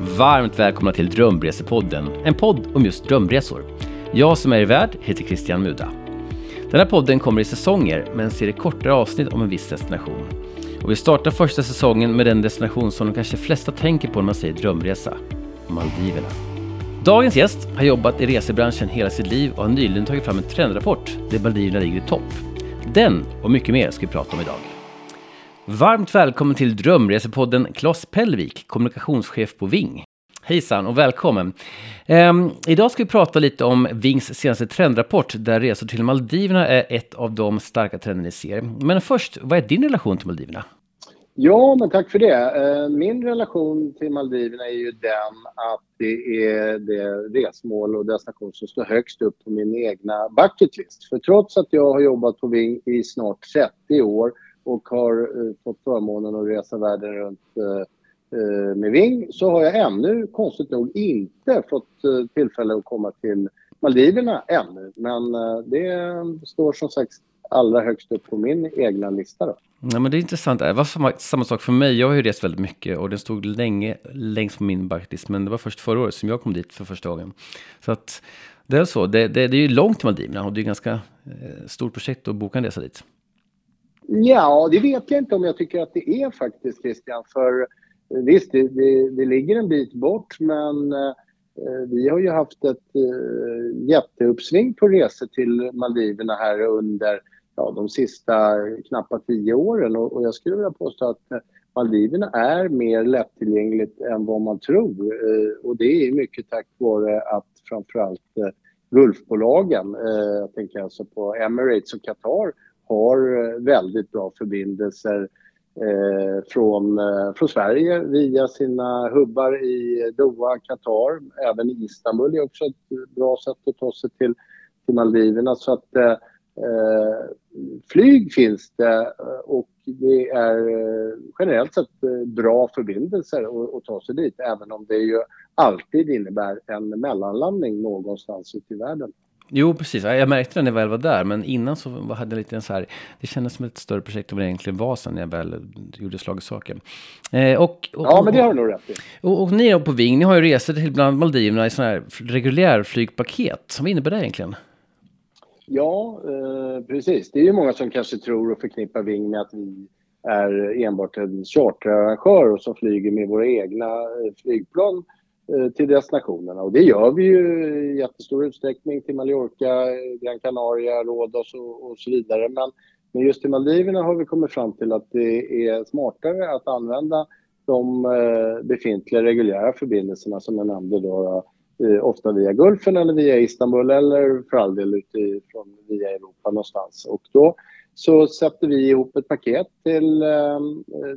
Varmt välkomna till Drömresepodden, en podd om just drömresor. Jag som är er värd heter Christian Muda. Den här podden kommer i säsonger med en serie kortare avsnitt om en viss destination. Och vi startar första säsongen med den destination som de kanske flesta tänker på när man säger drömresa, Maldiverna. Dagens gäst har jobbat i resebranschen hela sitt liv och har nyligen tagit fram en trendrapport där Maldiverna ligger i topp. Den och mycket mer ska vi prata om idag. Varmt välkommen till Drömresepodden Klas Pellvik, kommunikationschef på Ving. Hejsan och välkommen! Um, idag ska vi prata lite om Vings senaste trendrapport där resor till Maldiverna är ett av de starka trender ni ser. Men först, vad är din relation till Maldiverna? Ja, men tack för det. Eh, min relation till Maldiverna är ju den att det är det resmål och destination som står högst upp på min egna bucketlist. För trots att jag har jobbat på Ving i snart 30 år och har eh, fått förmånen att resa världen runt eh, eh, med Ving så har jag ännu, konstigt nog, inte fått tillfälle att komma till Maldiverna ännu. Men det står som sagt allra högst upp på min egna lista. Då. Ja, men det är intressant. Det var samma, samma sak för mig. Jag har ju rest väldigt mycket och den stod länge längst på min bucketlist. Men det var först förra året som jag kom dit för första gången. Så att det är så. Det, det, det är ju långt till Maldiverna och det är ett ganska eh, stort projekt att boka en resa dit. Ja, det vet jag inte om jag tycker att det är faktiskt Christian. För eh, visst, det, det, det ligger en bit bort men eh, eh, vi har ju haft ett eh, jätteuppsving på resor till Maldiverna här under ja, de sista knappa tio åren. Och, och jag skulle vilja påstå att eh, Maldiverna är mer lättillgängligt än vad man tror. Eh, och det är mycket tack vare att framförallt eh, Gulfbolagen, eh, jag tänker alltså på Emirates och Qatar, har eh, väldigt bra förbindelser eh, från, eh, från Sverige via sina hubbar i Doha, Qatar. Även Istanbul är också ett bra sätt att ta sig till, till Maldiverna. Så att Eh, eh flyg finns det eh, och det är generellt sett bra förbindelser att ta sig dit även om det ju alltid innebär en mellanlandning någonstans ute i världen. Jo, precis. Jag märkte det när jag väl var där, men innan så hade jag lite så här, det kändes som ett större projekt än vad det egentligen var sen när jag väl gjorde slagsaker. Eh, och, och, ja, men det har du nog rätt i. Och, och, ni på Ving, ni har ju resor till bland Maldiverna i sådana här reguljärflygpaket. Vad innebär det egentligen? Ja, eh, precis. Det är ju många som kanske tror och förknippar Ving med att vi är enbart en charterarrangör och som flyger med våra egna eh, flygplan Eh, till destinationerna. Och det gör vi ju i jättestor utsträckning till Mallorca, Gran Canaria, Rhodos och, och så vidare. Men, men just i Maldiverna har vi kommit fram till att det är smartare att använda de eh, befintliga reguljära förbindelserna som jag nämnde då, eh, ofta via Gulfen eller via Istanbul eller för all del utifrån via Europa någonstans. Och då så sätter vi ihop ett paket till,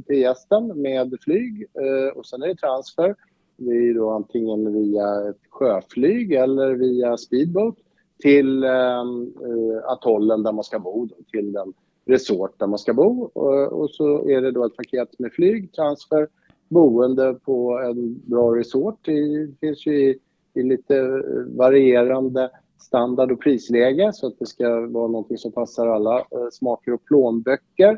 till gästen med flyg och sen är det transfer. Det är då antingen via ett sjöflyg eller via speedboat till ehm, eh, atollen där man ska bo, till den resort där man ska bo. Eh, och så är det då ett paket med flyg, transfer, boende på en bra resort. Det finns ju i i lite eh, varierande standard och prisläge så att det ska vara någonting som passar alla eh, smaker och plånböcker.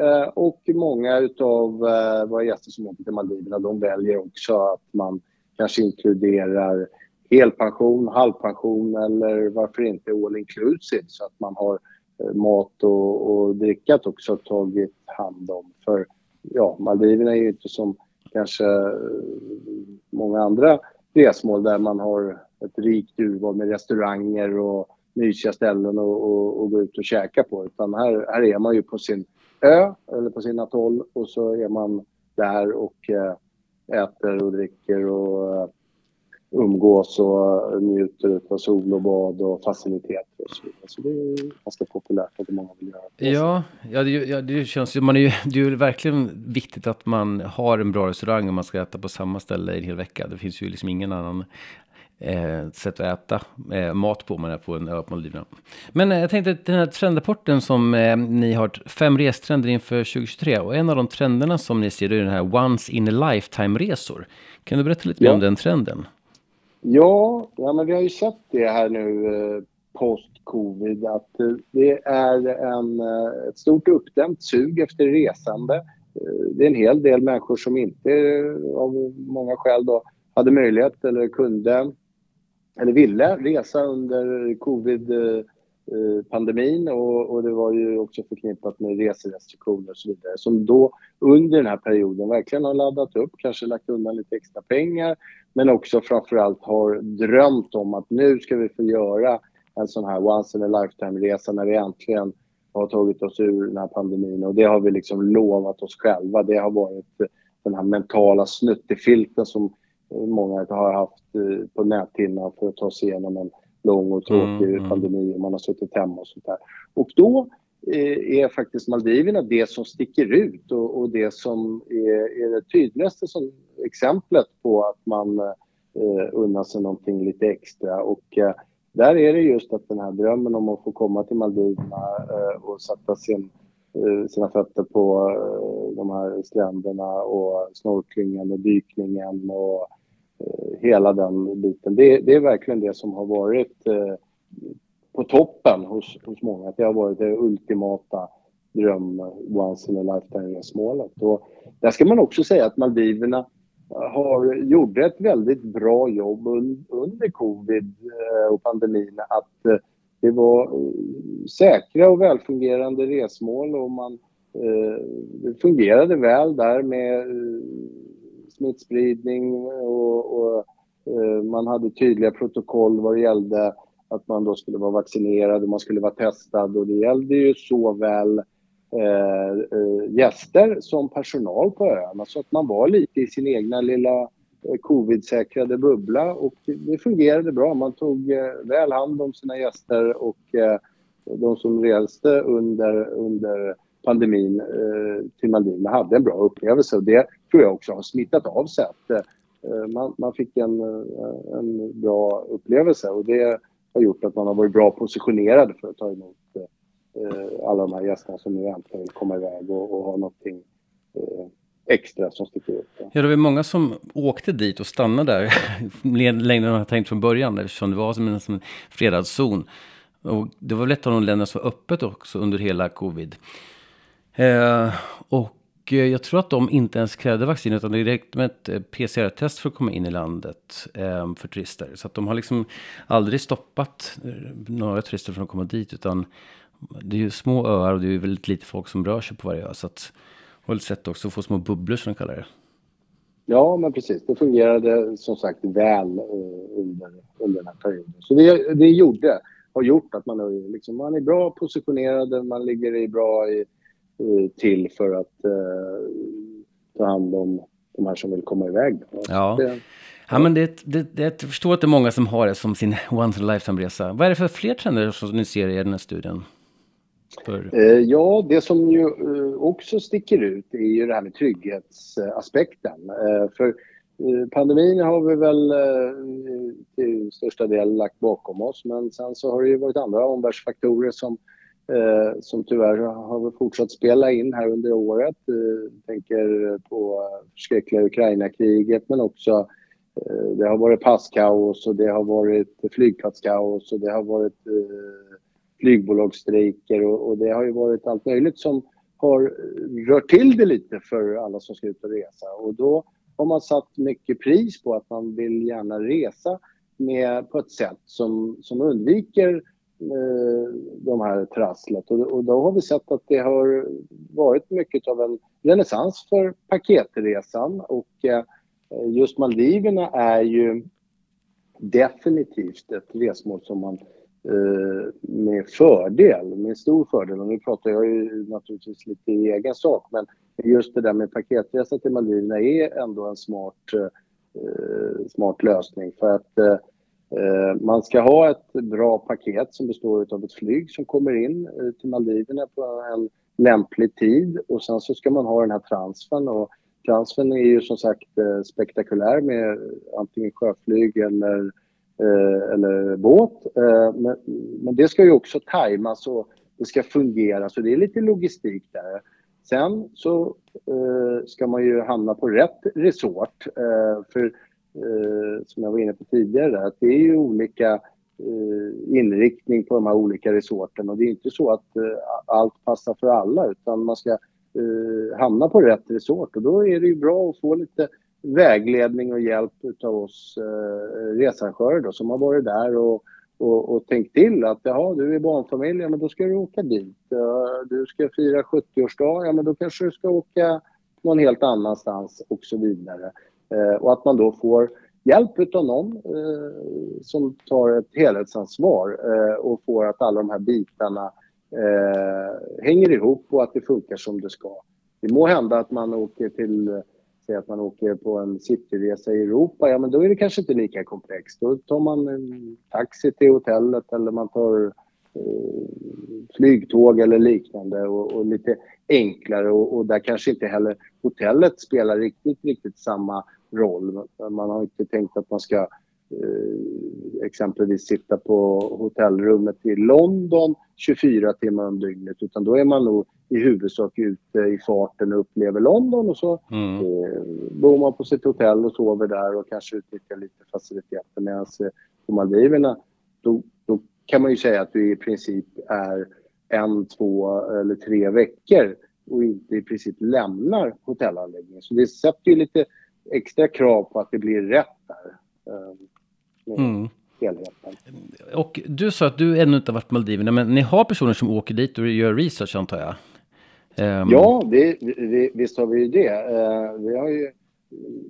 Eh, och många av eh, våra gäster som åker till Maldiverna de väljer också att man kanske inkluderar helpension, halvpension eller varför inte all inclusive så att man har eh, mat och, och dricka också tagit hand om. För ja, Maldiverna är ju inte som kanske många andra resmål där man har ett rikt urval med restauranger och mysiga ställen att gå ut och käka på. Utan här, här är man ju på sin ö eller på sin atoll och så är man där och eh, äter och dricker och eh, umgås och njuter av sol och bad och faciliteter och så vidare. Så det är ganska populärt att många vill göra det. Ja, ja, det, ja, det känns ju, man är ju, det är ju verkligen viktigt att man har en bra restaurang om man ska äta på samma ställe en hel vecka. Det finns ju liksom ingen annan eh, sätt att äta eh, mat på man är på en ö på Maldiverna. Men eh, jag tänkte att den här trendrapporten som eh, ni har, fem restrender inför 2023 och en av de trenderna som ni ser är den här once in a lifetime resor. Kan du berätta lite mer om den trenden? Ja, ja men vi har ju sett det här nu eh, post-covid att eh, det är en, eh, ett stort uppdämt sug efter resande. Det är en hel del människor som inte av många skäl då hade möjlighet eller kunde eller ville resa under covid eh, eh, pandemin och, och, det var ju också förknippat med reserestriktioner och så vidare som då under den här perioden verkligen har laddat upp, kanske lagt undan lite extra pengar men också framförallt har drömt om att nu ska vi få göra en sån här once in a lifetime-resa när vi äntligen har tagit oss ur den här pandemin och det har vi liksom lovat oss själva. Det har varit den här mentala snuttefilten som många har haft eh, på näthinnan för att ta sig igenom en lång och tråkig mm, mm. pandemi och man har suttit hemma och sånt där. Och då eh, är faktiskt Maldiverna det som sticker ut och, och det som är, är, det tydligaste som exemplet på att man eh, unnar sig någonting lite extra. Och eh, där är det just att den här drömmen om att få komma till Maldiverna eh, och sätta sin, Eh, sina fötter på eh, de här stränderna och snorklingen och dykningen och eh, hela den biten. Det, det, är verkligen det som har varit på toppen hos, hos många. Det har varit det ultimata dröm once in a lifetime-resmålet. Där ska man också säga att Maldiverna har, gjorde ett väldigt bra jobb un, under covid och pandemin. Att det var eh, säkra och välfungerande resmål och man eh, det fungerade väl där med eh, smittspridning och, och eh, man hade tydliga protokoll vad det gällde att man då skulle vara vaccinerad och man skulle vara testad. Och det gällde ju såväl eh, gäster som personal på öarna. Så att man var lite i sin egna lilla Eh, covid-säkrade bubbla och det fungerade bra. Man tog eh, väl hand om sina gäster och eh, de som reste under, under pandemin till Maldiverna hade en bra upplevelse och det tror jag också har smittat av sig. Att, man, man, fick en, en bra upplevelse och det har gjort att man har varit bra positionerad för att ta emot alla de här gästerna som nu äntligen vill komma iväg och, och ha någonting extra som sticker ut. Ja, det var många som åkte dit och stannade där längre än man tänkt från början eftersom det var som en, som en fredad zon. Och det var väl ett av de länder som var öppet också under hela covid. Eh, och eh, jag tror att de inte ens krävde vaccin utan det räckte med ett eh, PCR-test för att komma in i landet eh, för turister. Så att de har liksom aldrig stoppat eh, några turister från att komma dit utan det är ju små öar och det är väldigt lite folk som rör sig på varje ö. Så att har väl sett också få små bubblor som de kallar det. Ja, men precis. Det fungerade som sagt väl under, under den här perioden. Så det, det gjorde, har gjort att man är, liksom, man är bra positionerade, man ligger i bra i Eh, till för att eh, ta hand om de här som vill komma iväg. Ja. Det, Ja, men det, det, det, jag förstår att det är många som har det som sin once in a lifetime-resa. Vad är det för fler trender som ni ser i den här studien? För... Eh, ja, det som ju eh, också sticker ut är ju det här med trygghetsaspekten. Eh, för pandemin har vi väl till största del lagt bakom oss, men sen så har det ju varit andra omvärldsfaktorer som eh, som tyvärr har fortsatt spela in här under året. Eh, tänker på förskräckliga Ukraina-kriget men också eh, det har varit passkaos och det har varit flygplatskaos och det har varit eh, flygbolagsstrejker och, och det har ju varit allt möjligt som har rört till det lite för alla som ska ut och resa. Och då har man satt mycket pris på att man vill gärna resa med, på ett sätt som, som undviker Eh, de här trasslet. Och, och då har vi sett att det har varit mycket av en renässans för paketresan och eh, just Maldiverna är ju definitivt ett resmål som man eh, fördel, med stor fördel, och nu pratar jag ju naturligtvis lite i egen sak, men just det där med paketresa till Maldiverna är ändå en smart, eh, smart lösning. För att Eh, man ska ha ett bra paket som består av ett flyg som kommer in eh, till Maldiverna på en lämplig tid. Och sen så ska man ha den här transfern. Och transfern är ju som sagt eh, spektakulär med eh, antingen sjöflyg eller, Eh, eller båt. Eh, men, men det ska ju också tajmas och det ska fungera så det är lite logistik där. Sen så eh, ska man ju hamna på rätt resort för eh, som jag var inne på tidigare, att det är ju olika eh, inriktning på de här olika resorten och det är inte så att eh, allt passar för alla utan man ska eh, hamna på rätt resort och då är det ju bra att få lite vägledning och hjälp av oss eh, researrangörer då, som har varit där och, och, och tänkt till att jaha, du är barnfamilj, ja men då ska du åka dit. Du ska fira 70-årsdag, ja men då kanske du ska åka någon helt annanstans och så vidare. Eh, och att man då får hjälp av någon eh, som tar ett helhetsansvar eh, och får att alla de här bitarna eh, hänger ihop och att det funkar som det ska. Det må hända att man åker till Säg att man åker på en cityresa i Europa, ja men då är det kanske inte lika komplext. Då tar man en taxi till hotellet eller man tar eh, flygtåg eller liknande och, och lite enklare och, och, där kanske inte heller hotellet spelar riktigt, riktigt samma roll. Man har inte tänkt att man ska exempelvis sitta på hotellrummet i London 24 timmar om dygnet utan då är man nog i huvudsak ute i farten och upplever London och så mm. eh, bor man på sitt hotell och sover där och kanske utnyttjar lite faciliteter medan eh, på Maldiverna då, då kan man ju säga att du i princip är en, två eller tre veckor och inte i princip lämnar hotellanläggningen. Så det sätter ju lite extra krav på att det blir rätt där. Eh, mm. Och du sa att du ännu inte har varit på Maldiverna, men ni har personer som åker dit och gör research antar jag? Um... Ja, det, det, visst har vi ju det. Uh, vi har ju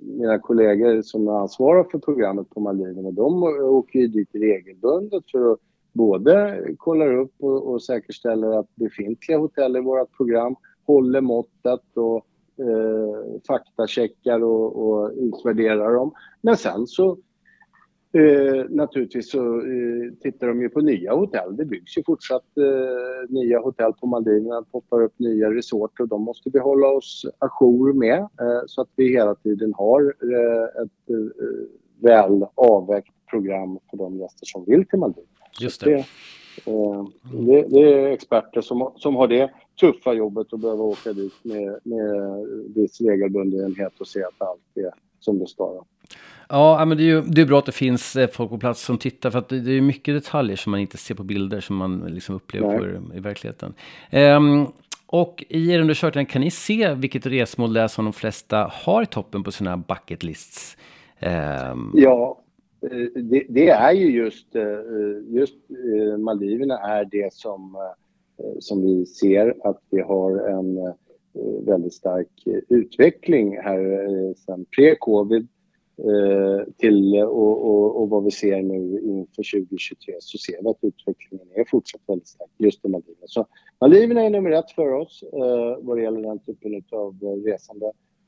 mina kollegor som ansvarar för programmet på Maldiverna, de åker ju dit regelbundet för att både kolla upp och, och säkerställa att befintliga hotell i vårt program håller måttet och eh, faktacheckar och, och utvärderar dem. Men sen så Eh, naturligtvis så eh, tittar de ju på nya hotell. Det byggs ju fortsatt eh, nya hotell på Maldiverna, poppar upp nya resorter och de måste vi hålla oss ajour med eh, så att vi hela tiden har eh, ett väl avvägt program för de gäster som vill till Maldiverna. Just det. Det, det, det, är experter som, som har det tuffa jobbet att behöva åka dit med, med viss regelbundenhet och se att allt är som det ska. Ja, men det är ju det är bra att det finns eh, folk på plats som tittar för att det är mycket detaljer som man inte ser på bilder som man liksom upplever på, i verkligheten. Um, och i er undersökning kan ni se vilket resmål det är som de flesta har i toppen på sina bucket lists? Um... Ja, eh, det, det, är ju just, eh, just Maldiverna är det som, som vi ser att vi har en väldigt stark utveckling här sedan pre-covid till och, och, och, vad vi ser nu inför 2023 så ser vi att utvecklingen är fortsatt väldigt stark just i Maldiverna. Så Maldiverna är nummer ett för oss eh, vad det gäller den typen av resande.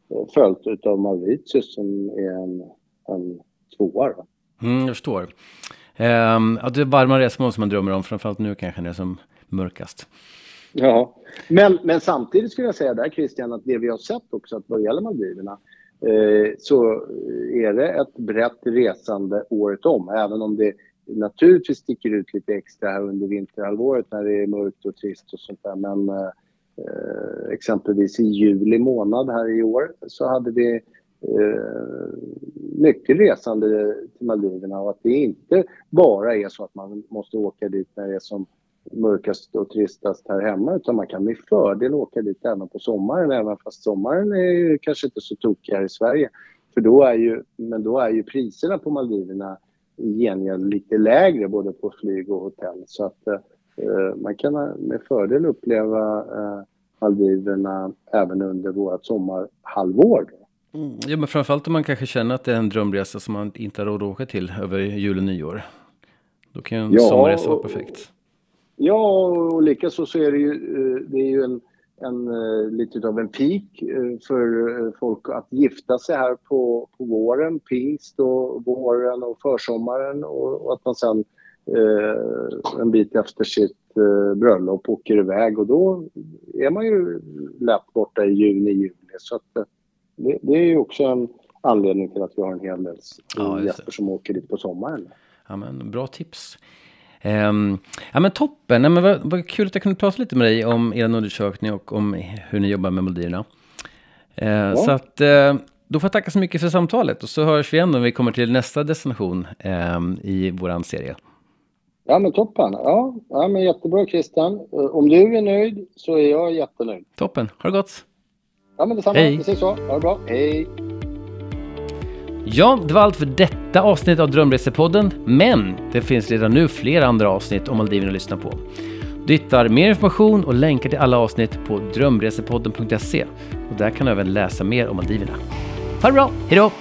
Eh, följt av Mauritius som är en, en tvåa. Mm, jag förstår. Um, ja, det är varma resmål som man drömmer om, framförallt nu kanske när det är som mörkast. Ja, men, men samtidigt skulle jag säga där Christian att det vi har sett också att vad det gäller Maldiverna Eh, Eh, så är det ett brett resande året om, även om det naturligtvis sticker ut lite extra här under vinterhalvåret när det är mörkt och trist och sånt där. Men eh, exempelvis i juli månad här i år så hade vi eh, mycket resande till Maldiverna och att det inte bara är så att man måste åka dit när det är som mörkast och tristast här hemma utan man kan med fördel åka dit även på sommaren även fast sommaren är kanske inte så tokig här i Sverige. För då är ju, men då är ju priserna på Maldiverna i gengäld lite lägre både på flyg och hotell så att eh, man kan med fördel uppleva eh, Maldiverna även under vårt sommarhalvår. Mm. Ja, men framförallt om man kanske känner att det är en drömresa som man inte har råd att åka till över jul och nyår. Då kan ju en ja, sommarresa vara perfekt. Ja, och likaså så är det ju, eh, det är ju en, en, eh, lite av en peak eh, för folk att gifta sig här på, på våren, pingst och våren och försommaren och, och att man sen eh, en bit efter sitt eh, bröllop åker iväg och då är man ju lätt borta i juni, juli. Så att, det, det, är ju också en anledning till att vi har en hel del ja, gäster som åker dit på sommaren. Ja, men bra tips. Um, ja men toppen, ja, men vad, vad kul att jag kunde prata lite med dig om er undersökning och om hur ni jobbar med Maldiverna. Uh, ja. Så att uh, då får jag tacka så mycket för samtalet och så hörs vi igen när vi kommer till nästa destination um, i våran serie. Ja men toppen, ja, ja men jättebra Christian. Eh, om du är nöjd så är jag jättenöjd. Toppen, ha det gott! Ja men detsamma, Hej. vi ses så. Ha det bra, hej! Ja, det var allt för detta avsnitt av Drömresepodden, men det finns redan nu flera andra avsnitt om Maldiverna att lyssna på. Du hittar mer information och länkar till alla avsnitt på drömresepodden.se och där kan du även läsa mer om Maldiverna. Ha det bra, hejdå!